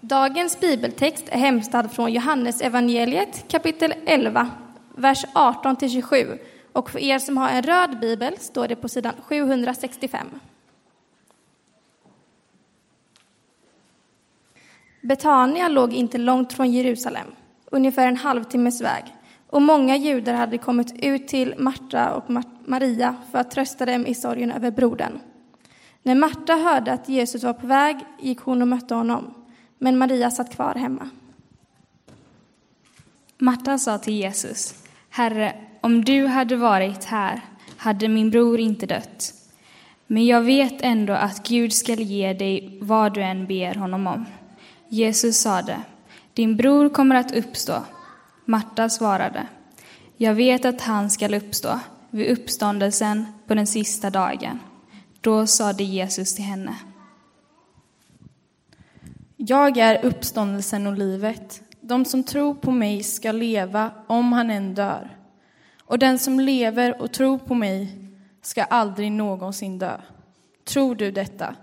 Dagens bibeltext är hämtad från Johannes evangeliet kapitel 11, vers 18-27 och för er som har en röd bibel står det på sidan 765. Betania låg inte långt från Jerusalem, ungefär en halvtimmes väg, och många judar hade kommit ut till Marta och Maria för att trösta dem i sorgen över brodern. När Marta hörde att Jesus var på väg gick hon och mötte honom, men Maria satt kvar hemma. Marta sa till Jesus, Herre, om du hade varit här hade min bror inte dött. Men jag vet ändå att Gud skall ge dig vad du än ber honom om. Jesus sade, din bror kommer att uppstå. Marta svarade, jag vet att han skall uppstå vid uppståndelsen på den sista dagen. Då sade Jesus till henne, jag är uppståndelsen och livet. De som tror på mig ska leva om han än dör. Och den som lever och tror på mig ska aldrig någonsin dö. Tror du detta?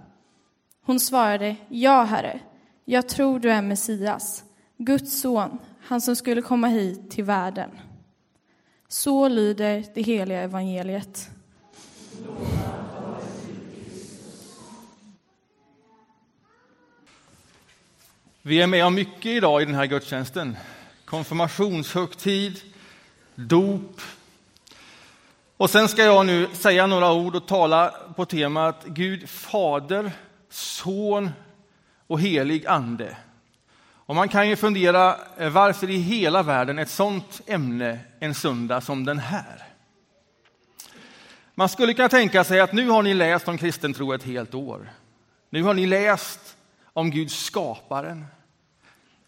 Hon svarade, ja, Herre. Jag tror du är Messias, Guds son, han som skulle komma hit till världen. Så lyder det heliga evangeliet. Vi är med om mycket idag i den här gudstjänsten. Konfirmationshögtid, dop. Och sen ska jag nu säga några ord och tala på temat Gud Fader, Son och helig Ande. Och man kan ju fundera eh, varför i hela världen ett sådant ämne en söndag som den här. Man skulle kunna tänka sig att nu har ni läst om kristen tro ett helt år. Nu har ni läst om Gud skaparen.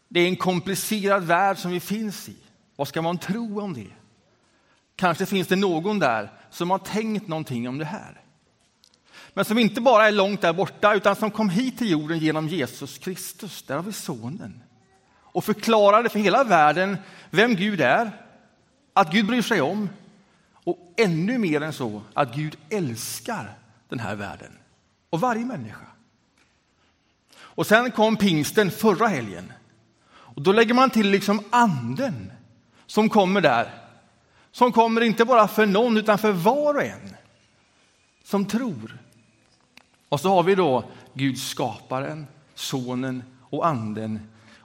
Det är en komplicerad värld som vi finns i. Vad ska man tro om det? Kanske finns det någon där som har tänkt någonting om det här. Men som inte bara är långt där borta, utan som kom hit till jorden genom Jesus Kristus. Där har vi Sonen. Och förklarade för hela världen vem Gud är, att Gud bryr sig om och ännu mer än så, att Gud älskar den här världen och varje människa. Och sen kom pingsten förra helgen. Och då lägger man till liksom anden som kommer där. Som kommer inte bara för någon, utan för var och en som tror. Och så har vi då Gud skaparen, sonen och anden.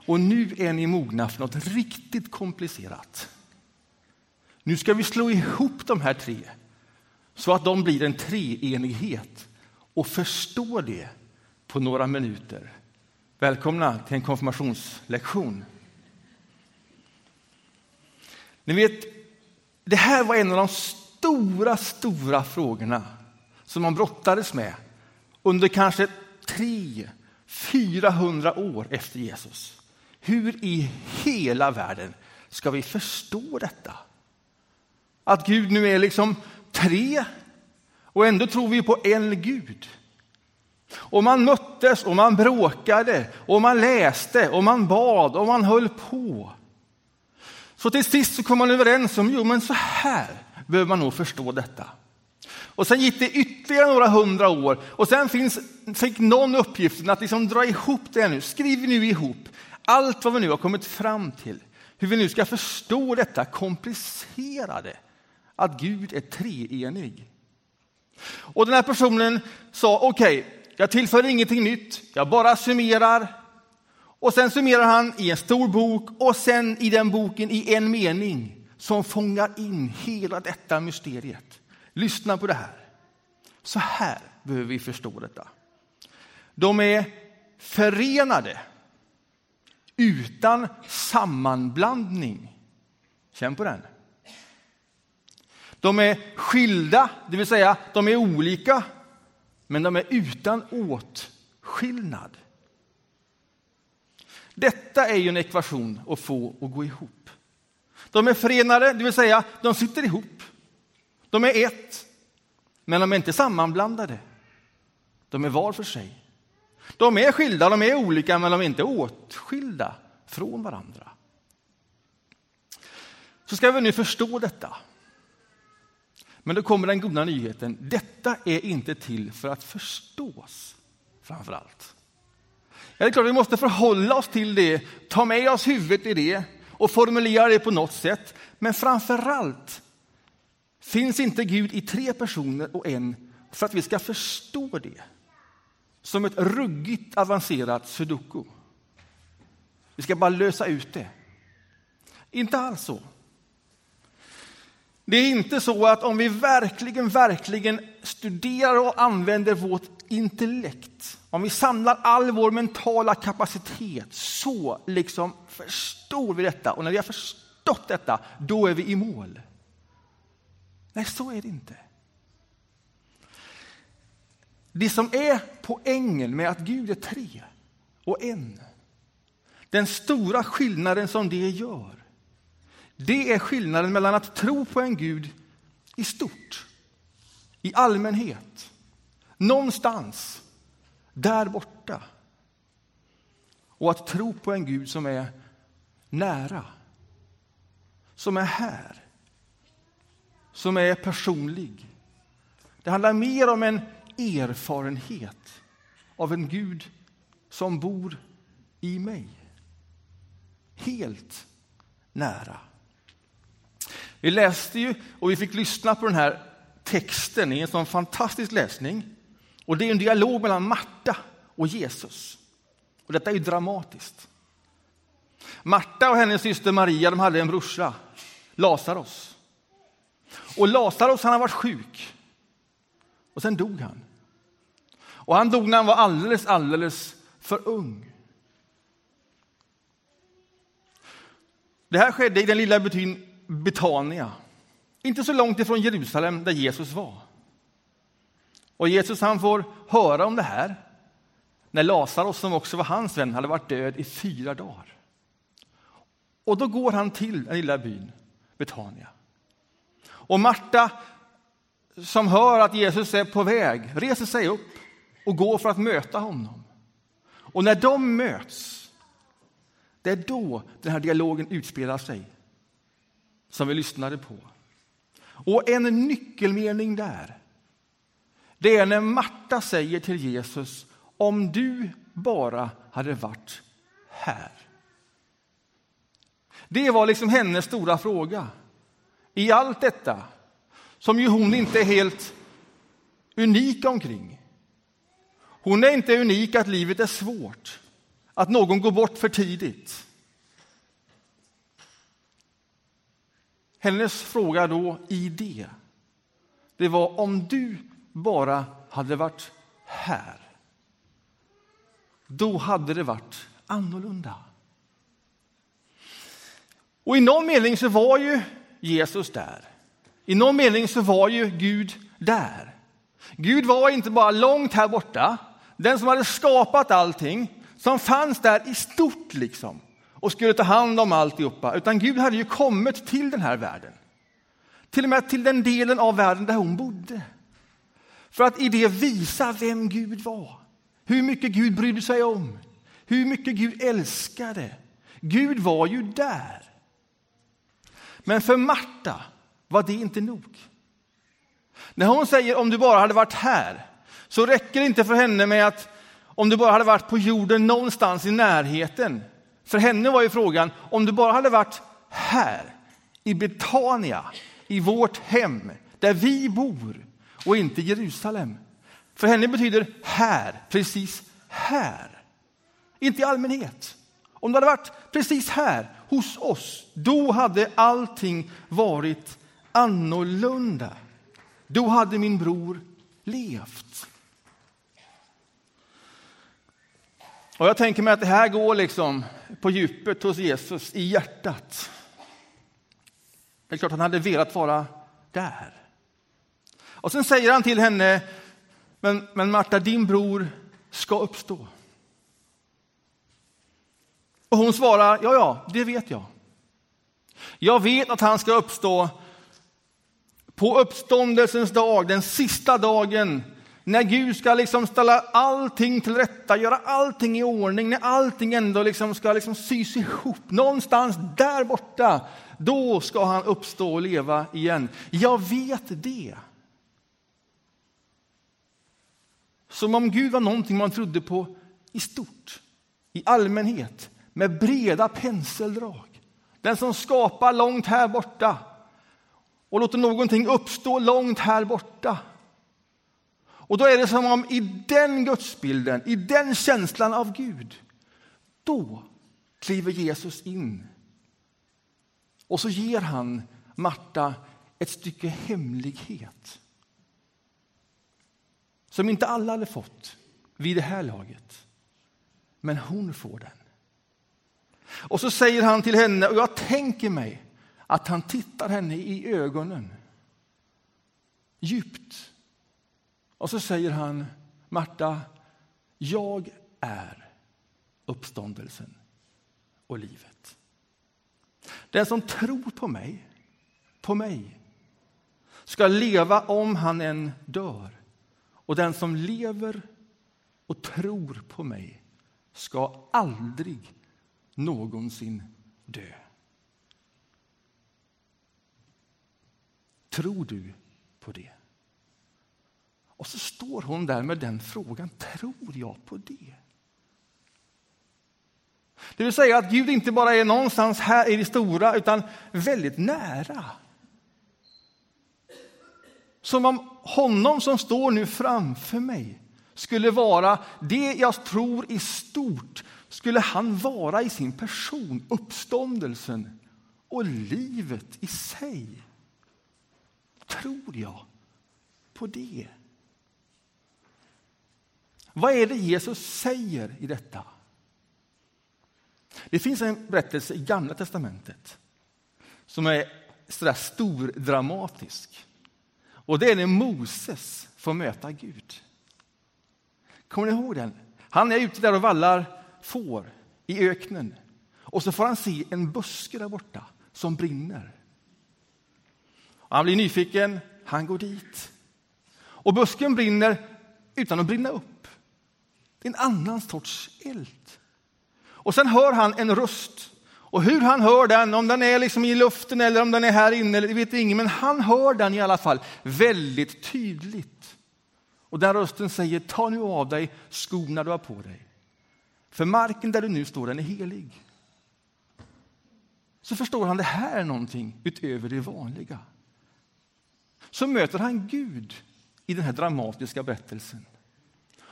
Och nu är ni mogna för något riktigt komplicerat. Nu ska vi slå ihop de här tre så att de blir en treenighet och förstå det på några minuter. Välkomna till en konfirmationslektion. Ni vet, det här var en av de stora, stora frågorna som man brottades med under kanske 300 400 år efter Jesus. Hur i hela världen ska vi förstå detta? Att Gud nu är liksom tre och ändå tror vi på en Gud. Och man möttes och man bråkade och man läste och man bad och man höll på. Så till sist så kom man överens om, jo men så här behöver man nog förstå detta. Och sen gick det ytterligare några hundra år och sen finns, fick någon uppgiften att liksom dra ihop det nu. Skriv nu ihop allt vad vi nu har kommit fram till. Hur vi nu ska förstå detta komplicerade, att Gud är treenig. Och den här personen sa, okej, okay, jag tillför ingenting nytt, jag bara summerar. Och sen summerar han i en stor bok och sen i den boken i en mening som fångar in hela detta mysteriet. Lyssna på det här. Så här behöver vi förstå detta. De är förenade utan sammanblandning. Känn på den. De är skilda, det vill säga de är olika, men de är utan åtskillnad. Detta är ju en ekvation att få att gå ihop. De är förenade, det vill säga de sitter ihop. De är ett, men de är inte sammanblandade. De är var för sig. De är skilda, de är olika, men de är inte åtskilda från varandra. Så ska vi nu förstå detta. Men då kommer den goda nyheten. Detta är inte till för att förstås, framför allt. Ja, det är klart, vi måste förhålla oss till det, ta med oss huvudet i det och formulera det på något sätt. Men framför allt finns inte Gud i tre personer och en för att vi ska förstå det som ett ruggigt avancerat sudoku. Vi ska bara lösa ut det. Inte alls så. Det är inte så att om vi verkligen, verkligen studerar och använder vårt intellekt, om vi samlar all vår mentala kapacitet, så liksom förstår vi detta. Och när vi har förstått detta, då är vi i mål. Nej, så är det inte. Det som är poängen med att Gud är tre och en, den stora skillnaden som det gör, det är skillnaden mellan att tro på en Gud i stort, i allmänhet, någonstans där borta och att tro på en Gud som är nära, som är här, som är personlig. Det handlar mer om en erfarenhet av en Gud som bor i mig. Helt nära. Vi läste ju och vi fick lyssna på den här texten i en sån fantastisk läsning. Och det är en dialog mellan Marta och Jesus. Och detta är ju dramatiskt. Marta och hennes syster Maria de hade en brorsa, Lazarus. Och Lazarus han har varit sjuk. Och sen dog han. Och han dog när han var alldeles, alldeles för ung. Det här skedde i den lilla byn Betania, inte så långt ifrån Jerusalem där Jesus var. Och Jesus han får höra om det här när Lazarus, som också var hans vän, hade varit död i fyra dagar. Och då går han till den lilla byn Betania. Och Marta, som hör att Jesus är på väg, reser sig upp och går för att möta honom. Och när de möts, det är då den här dialogen utspelar sig som vi lyssnade på. Och en nyckelmening där, det är när Marta säger till Jesus, om du bara hade varit här. Det var liksom hennes stora fråga. I allt detta, som ju hon inte är helt unik omkring. Hon är inte unik att livet är svårt, att någon går bort för tidigt. Hennes fråga då i det, det var om du bara hade varit här. Då hade det varit annorlunda. Och i någon mening så var ju Jesus där. I någon mening så var ju Gud där. Gud var inte bara långt här borta, den som hade skapat allting, som fanns där i stort liksom och skulle ta hand om alltihopa, utan Gud hade ju kommit till den här världen. Till och med till den delen av världen där hon bodde. För att i det visa vem Gud var. Hur mycket Gud brydde sig om. Hur mycket Gud älskade. Gud var ju där. Men för Marta var det inte nog. När hon säger om du bara hade varit här så räcker det inte för henne med att om du bara hade varit på jorden någonstans i närheten för henne var ju frågan, om du bara hade varit här i Betania, i vårt hem, där vi bor och inte i Jerusalem. För henne betyder här, precis här. Inte i allmänhet. Om du hade varit precis här, hos oss, då hade allting varit annorlunda. Då hade min bror levt. Och jag tänker mig att det här går liksom på djupet hos Jesus, i hjärtat. Det är klart han hade velat vara där. Och sen säger han till henne, men, men Marta, din bror ska uppstå. Och hon svarar, ja, ja, det vet jag. Jag vet att han ska uppstå på uppståndelsens dag, den sista dagen när Gud ska liksom ställa allting till rätta, göra allting i ordning, när allting ändå liksom ska liksom sys ihop, någonstans där borta, då ska han uppstå och leva igen. Jag vet det. Som om Gud var någonting man trodde på i stort, i allmänhet med breda penseldrag. Den som skapar långt här borta och låter någonting uppstå långt här borta. Och då är det som om i den gudsbilden, i den känslan av Gud, då kliver Jesus in. Och så ger han Marta ett stycke hemlighet som inte alla hade fått vid det här laget. Men hon får den. Och så säger han till henne, och jag tänker mig att han tittar henne i ögonen djupt. Och så säger han, Marta, jag är uppståndelsen och livet. Den som tror på mig, på mig, ska leva om han än dör. Och den som lever och tror på mig ska aldrig någonsin dö. Tror du på det? Och så står hon där med den frågan. Tror jag på det? Det vill säga att Gud inte bara är någonstans här i det stora, utan väldigt nära. Som om honom som står nu framför mig skulle vara det jag tror i stort, skulle han vara i sin person, uppståndelsen och livet i sig. Tror jag på det? Vad är det Jesus säger i detta? Det finns en berättelse i Gamla testamentet som är sådär stordramatisk. Och det är när Moses får möta Gud. Kommer ni ihåg den? Han är ute där och vallar får i öknen. Och så får han se en buske där borta som brinner. Han blir nyfiken, han går dit. Och busken brinner utan att brinna upp. Det är en annan sorts eld. Och sen hör han en röst. Och hur han hör den, om den är liksom i luften eller om den är här inne, det vet ingen, men han hör den i alla fall väldigt tydligt. Och den rösten säger, ta nu av dig skorna du har på dig. För marken där du nu står, den är helig. Så förstår han, det här är någonting utöver det vanliga. Så möter han Gud i den här dramatiska berättelsen.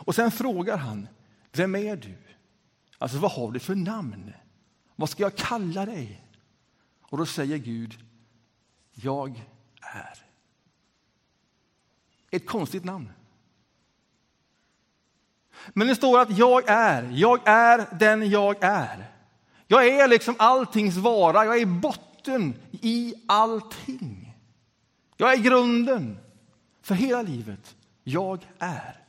Och sen frågar han, vem är du? Alltså vad har du för namn? Vad ska jag kalla dig? Och då säger Gud, jag är. Ett konstigt namn. Men det står att jag är, jag är den jag är. Jag är liksom alltings vara, jag är botten i allting. Jag är grunden för hela livet. Jag är.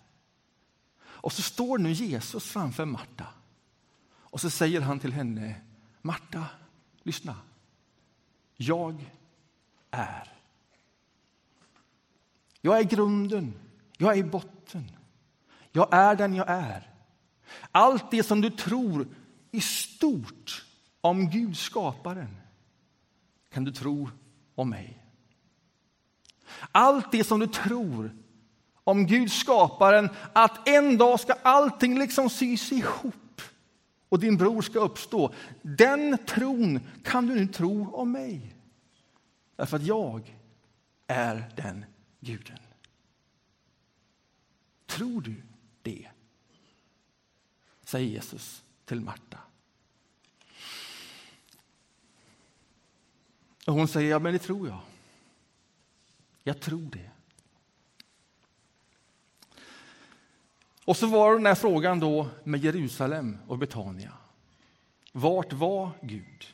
Och så står nu Jesus framför Marta. Och så säger han till henne, Marta, lyssna. Jag är. Jag är grunden, jag är botten. Jag är den jag är. Allt det som du tror i stort om Gud, skaparen, kan du tro om mig. Allt det som du tror om Gud, skaparen, att en dag ska allting liksom sys ihop och din bror ska uppstå. Den tron kan du nu tro om mig. Därför att jag är den guden. Tror du det? Säger Jesus till Marta. Och hon säger, ja men det tror jag. Jag tror det. Och så var den här frågan då med Jerusalem och Betania. Vart var Gud?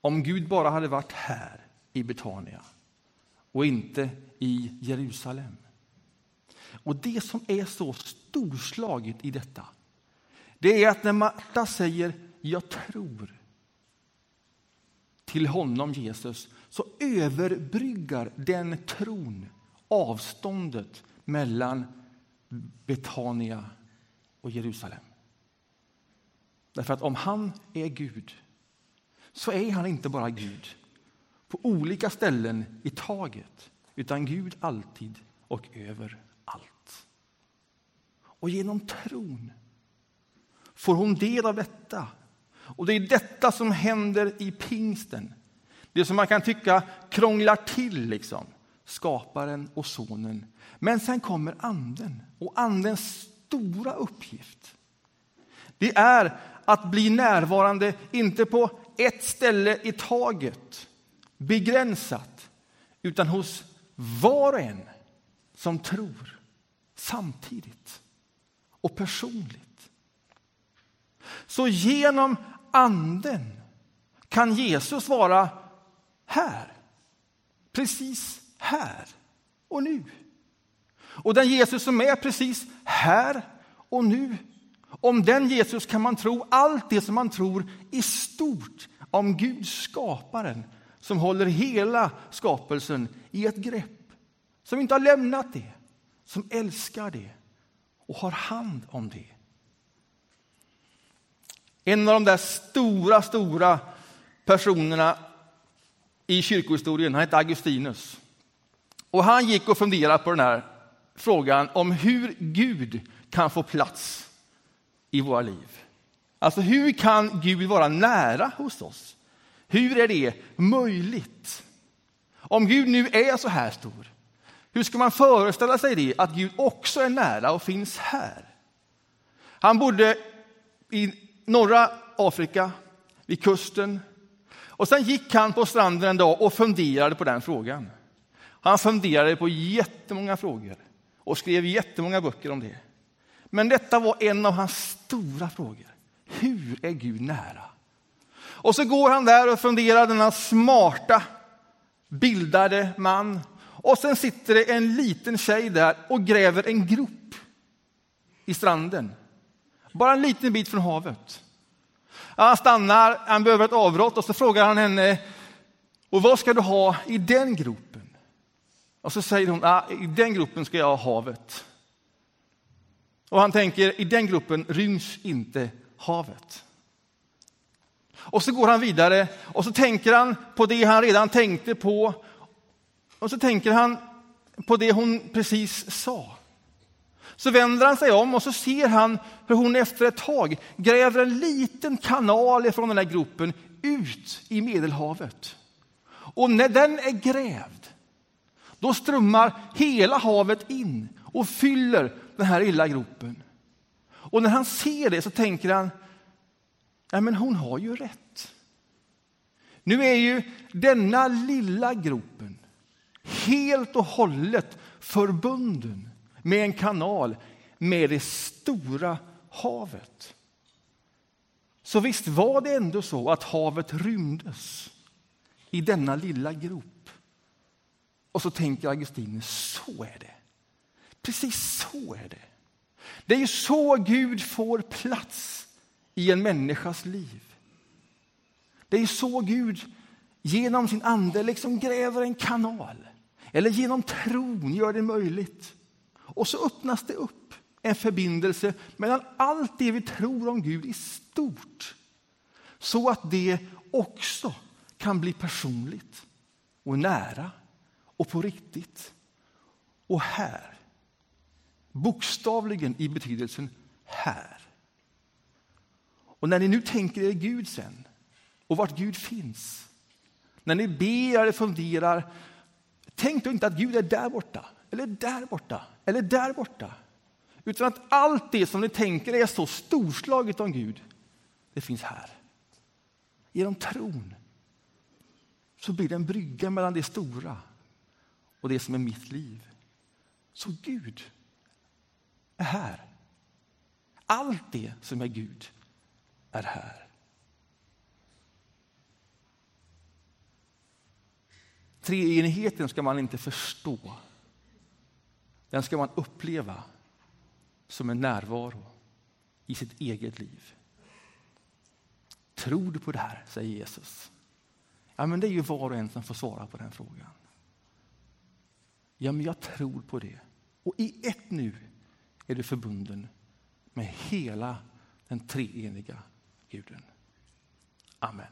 Om Gud bara hade varit här i Betania och inte i Jerusalem. Och det som är så storslaget i detta, det är att när Marta säger jag tror till honom, Jesus, så överbryggar den tron avståndet mellan Betania och Jerusalem. Därför att om han är Gud så är han inte bara Gud på olika ställen i taget utan Gud alltid och överallt. Och genom tron får hon del av detta. Och det är detta som händer i pingsten. Det som man kan tycka krånglar till, liksom skaparen och sonen. Men sen kommer anden och andens stora uppgift. Det är att bli närvarande, inte på ett ställe i taget, begränsat, utan hos var och en som tror samtidigt och personligt. Så genom anden kan Jesus vara här, precis här och nu. Och den Jesus som är precis här och nu, om den Jesus kan man tro allt det som man tror i stort om Gud, skaparen, som håller hela skapelsen i ett grepp, som inte har lämnat det, som älskar det och har hand om det. En av de där stora, stora personerna i kyrkohistorien, han hette Augustinus. Och han gick och funderade på den här frågan om hur Gud kan få plats i våra liv. Alltså hur kan Gud vara nära hos oss? Hur är det möjligt? Om Gud nu är så här stor, hur ska man föreställa sig det, att Gud också är nära och finns här? Han bodde i norra Afrika, vid kusten. Och sen gick han på stranden en dag och funderade på den frågan. Han funderade på jättemånga frågor och skrev jättemånga böcker om det. Men detta var en av hans stora frågor. Hur är Gud nära? Och så går han där och funderar, denna smarta, bildade man. Och sen sitter det en liten tjej där och gräver en grop i stranden. Bara en liten bit från havet. Han stannar, han behöver ett avbrott och så frågar han henne, och vad ska du ha i den gropen? Och så säger hon, ah, i den gruppen ska jag ha havet. Och han tänker, i den gruppen ryms inte havet. Och så går han vidare och så tänker han på det han redan tänkte på. Och så tänker han på det hon precis sa. Så vänder han sig om och så ser han hur hon efter ett tag gräver en liten kanal från den här gropen ut i Medelhavet. Och när den är grävd, då strömmar hela havet in och fyller den här lilla gropen. Och när han ser det så tänker han, nej men hon har ju rätt. Nu är ju denna lilla gropen helt och hållet förbunden med en kanal med det stora havet. Så visst var det ändå så att havet rymdes i denna lilla grop. Och så tänker Augustinus, så är det. Precis så är det. Det är ju så Gud får plats i en människas liv. Det är så Gud genom sin ande liksom gräver en kanal. Eller genom tron gör det möjligt och så öppnas det upp en förbindelse mellan allt det vi tror om Gud i stort. Så att det också kan bli personligt och nära och på riktigt. Och här. Bokstavligen i betydelsen här. Och när ni nu tänker er Gud sen och vart Gud finns. När ni ber eller funderar, tänk då inte att Gud är där borta eller där borta, eller där borta. Utan att allt det som ni tänker är så storslaget om Gud, det finns här. Genom tron så blir det en brygga mellan det stora och det som är mitt liv. Så Gud är här. Allt det som är Gud är här. Treenigheten ska man inte förstå den ska man uppleva som en närvaro i sitt eget liv. Tror du på det här? säger Jesus. Ja, men det är ju var och en som får svara på den frågan. Ja, men jag tror på det. Och i ett nu är du förbunden med hela den treeniga Guden. Amen.